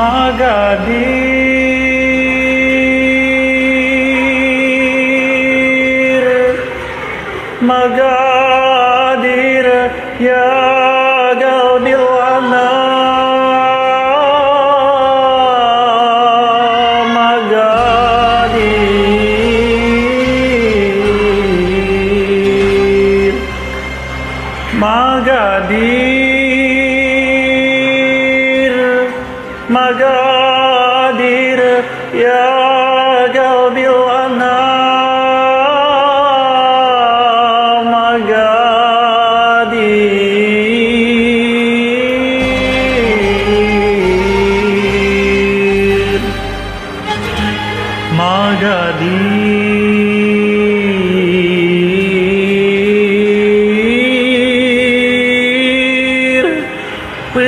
Magadi Magadir Ya Gaudilana Magadir Magadir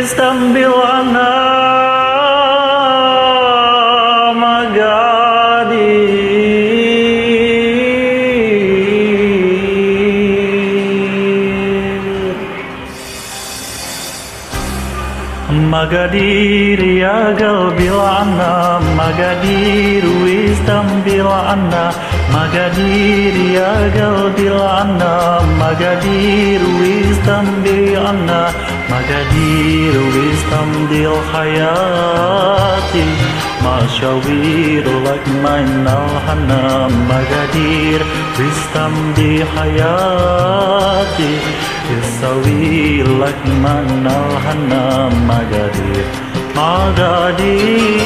Wisdom bilana Magadir Magadir ya qalbil anna Magadir wisdom bil مقادير يا قلبي العنا مقادير ويستمضي عنا مقادير ويستمضي حياتي مشاوير لك من الحنا مقادير ويستمضي حياتي. يسوي لك من الحنا مقادير مقادير.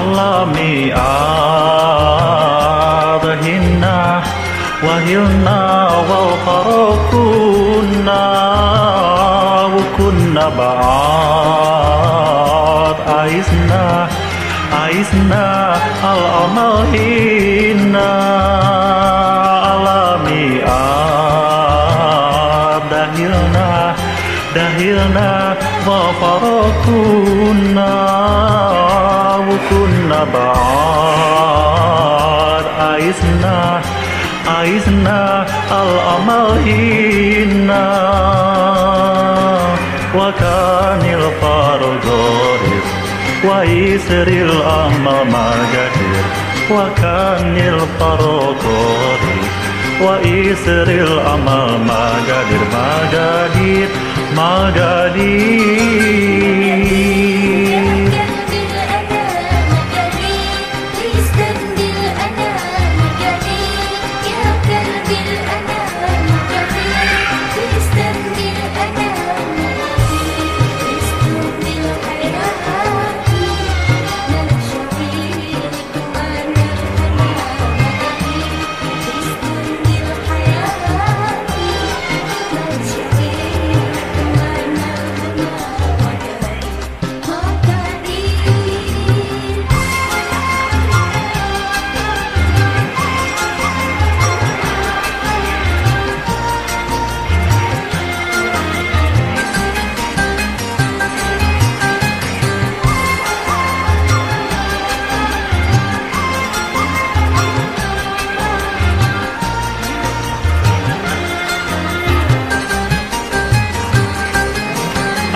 علامي آبهن وهن وفرقن وكن بعض عايزنا عايزنا الأمرهن علامي آب دهيرنا دهيرنا وفرقنا بعاد عايزنا عايزنا الأماهينا وكان الفرق غريب ويسر الأمر مقادير وكان الفرق غريب ويسر الأمر مقادير مقادير مقادير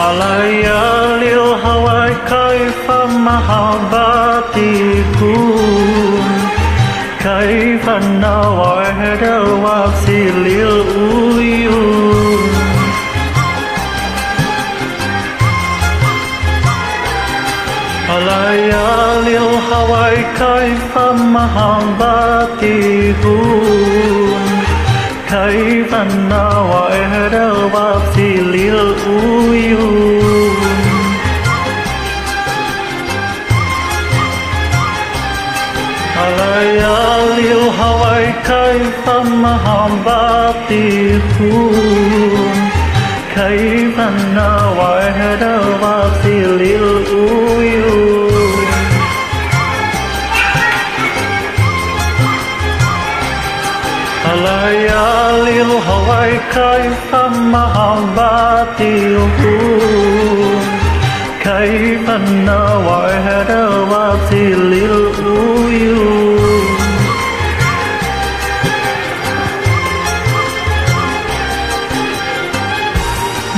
Alaya lil hawai kaifa mahabbatikum Kaifa nawahda wafsi lil uyu Alaya lil hawai kaifa mahabbatikum Kaifa nawahda wafsi uyun Alayaliw haway kay pamahambatiku Kay panaway hedawak silil الهوى كيف محبتهم كيف النوائر وابسل الأيون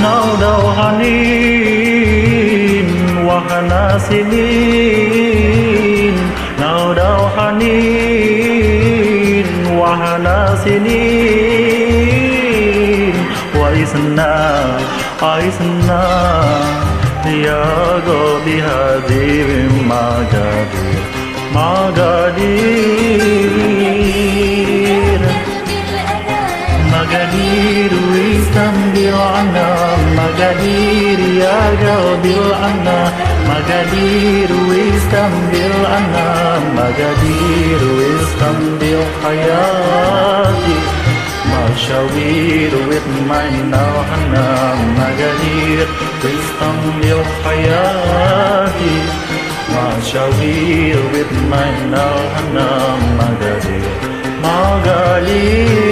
نودوا حنين وهنا سنين نودوا حنين وهنا سنين وإسنا وإسنا يا قوبي هذه مقادير مقادير مقادير ويستنبر عنا مقادير يا قلبي عنا مقادير ويستنبر عنا مقادير ويستنبر حياتي مشاوير واطمئنا وحنا مجاهير تستنبي حياتي مشاوير واطمئنا وحنا مجاهير مجاهير